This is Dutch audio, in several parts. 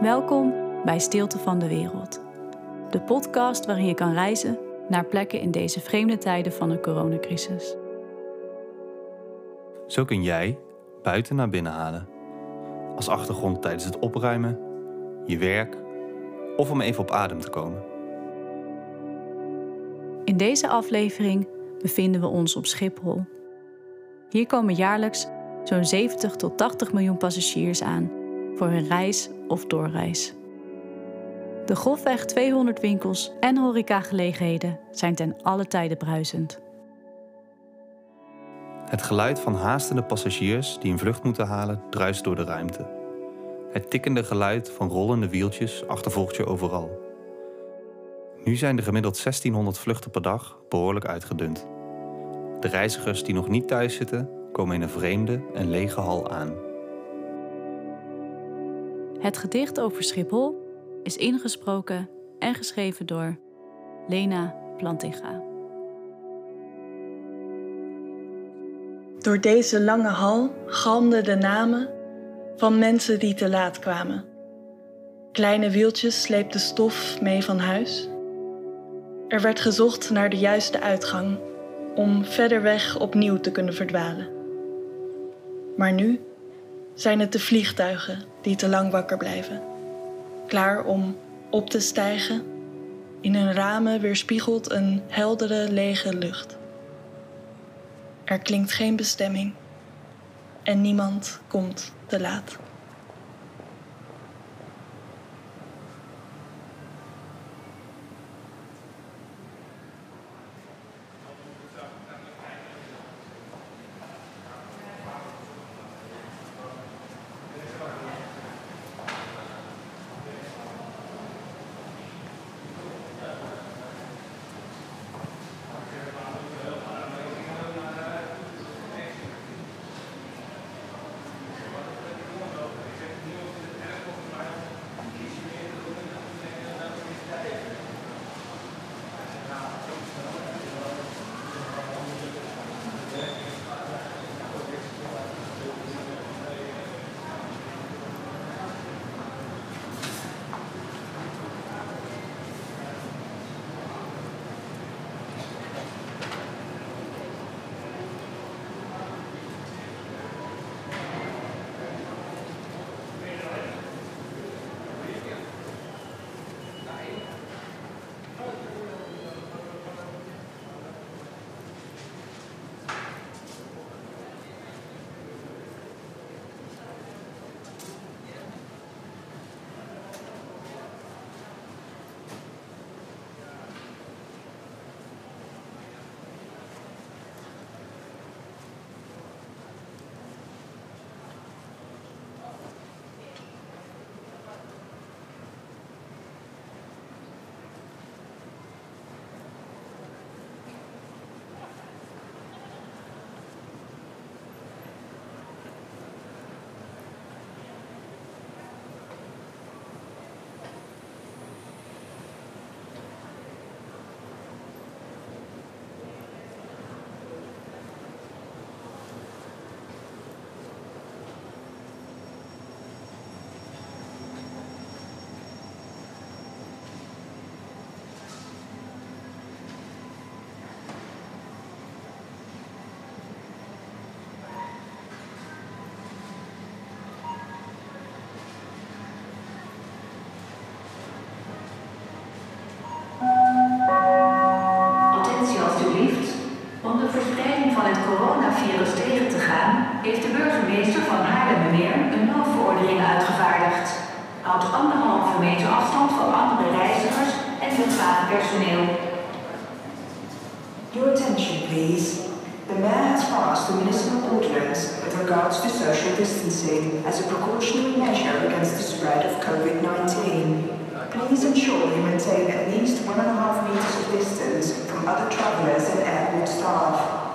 Welkom bij Stilte van de Wereld. De podcast waarin je kan reizen naar plekken in deze vreemde tijden van de coronacrisis. Zo kun jij buiten naar binnen halen. Als achtergrond tijdens het opruimen, je werk of om even op adem te komen. In deze aflevering bevinden we ons op Schiphol. Hier komen jaarlijks zo'n 70 tot 80 miljoen passagiers aan voor hun reis of doorreis. De grofweg 200 winkels en horecagelegenheden zijn ten alle tijde bruisend. Het geluid van haastende passagiers die een vlucht moeten halen druist door de ruimte. Het tikkende geluid van rollende wieltjes achtervolgt je overal. Nu zijn er gemiddeld 1600 vluchten per dag behoorlijk uitgedund. De reizigers die nog niet thuis zitten, komen in een vreemde en lege hal aan. Het gedicht over Schiphol is ingesproken en geschreven door Lena Plantinga. Door deze lange hal galmden de namen van mensen die te laat kwamen. Kleine wieltjes sleepten stof mee van huis. Er werd gezocht naar de juiste uitgang om verder weg opnieuw te kunnen verdwalen. Maar nu zijn het de vliegtuigen die te lang wakker blijven, klaar om op te stijgen. In hun ramen weerspiegelt een heldere, lege lucht. Er klinkt geen bestemming en niemand komt te laat. Andere reizigers en luchthavenpersoneel. Your attention, please. The Mayor has passed the municipal ordinance with regards to social distancing as a precautionary measure against the spread of COVID-19. Please ensure you maintain at least one and a half meters of distance from other travellers and airport staff.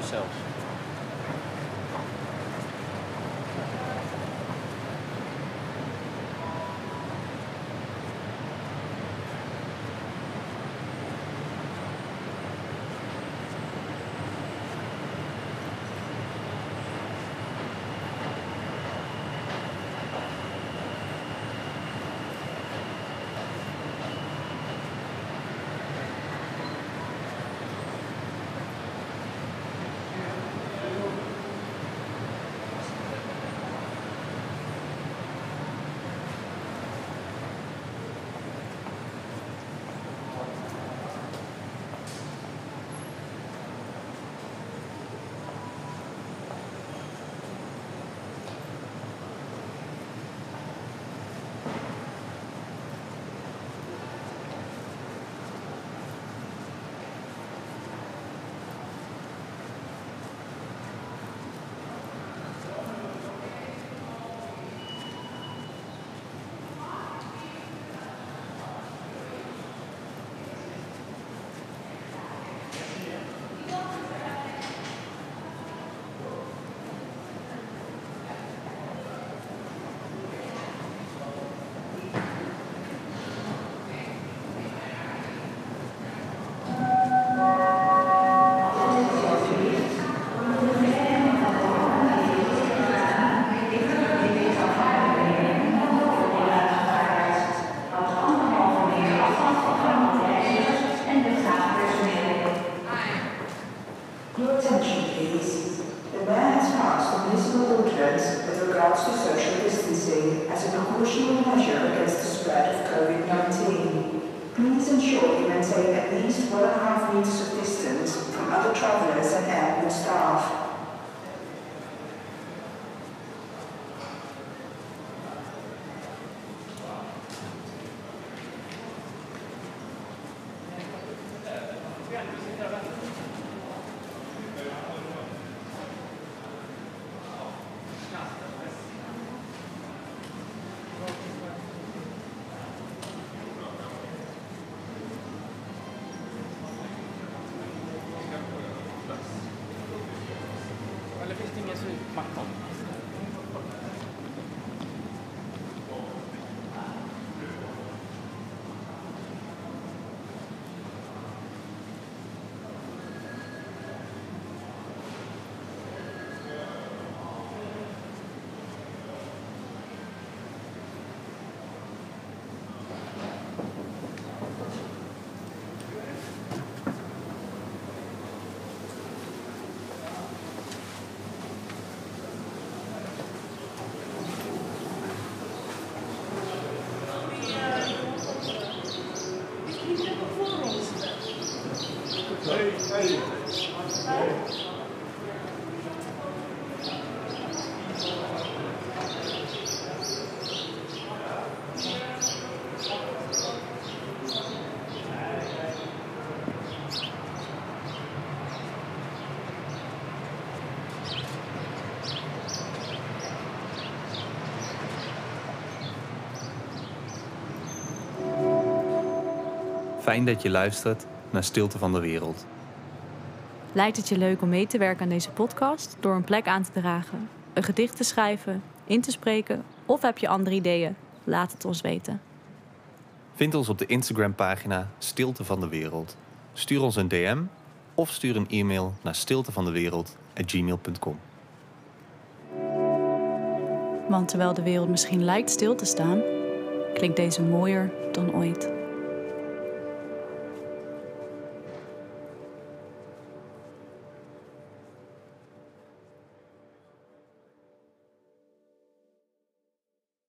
Ourselves. Pak Tom. Fijn dat je luistert naar Stilte van de Wereld. Lijkt het je leuk om mee te werken aan deze podcast door een plek aan te dragen, een gedicht te schrijven, in te spreken of heb je andere ideeën? Laat het ons weten. Vind ons op de Instagram-pagina Stilte van de Wereld. Stuur ons een DM of stuur een e-mail naar stiltevandewereld.gmail.com. Want terwijl de wereld misschien lijkt stil te staan, klinkt deze mooier dan ooit.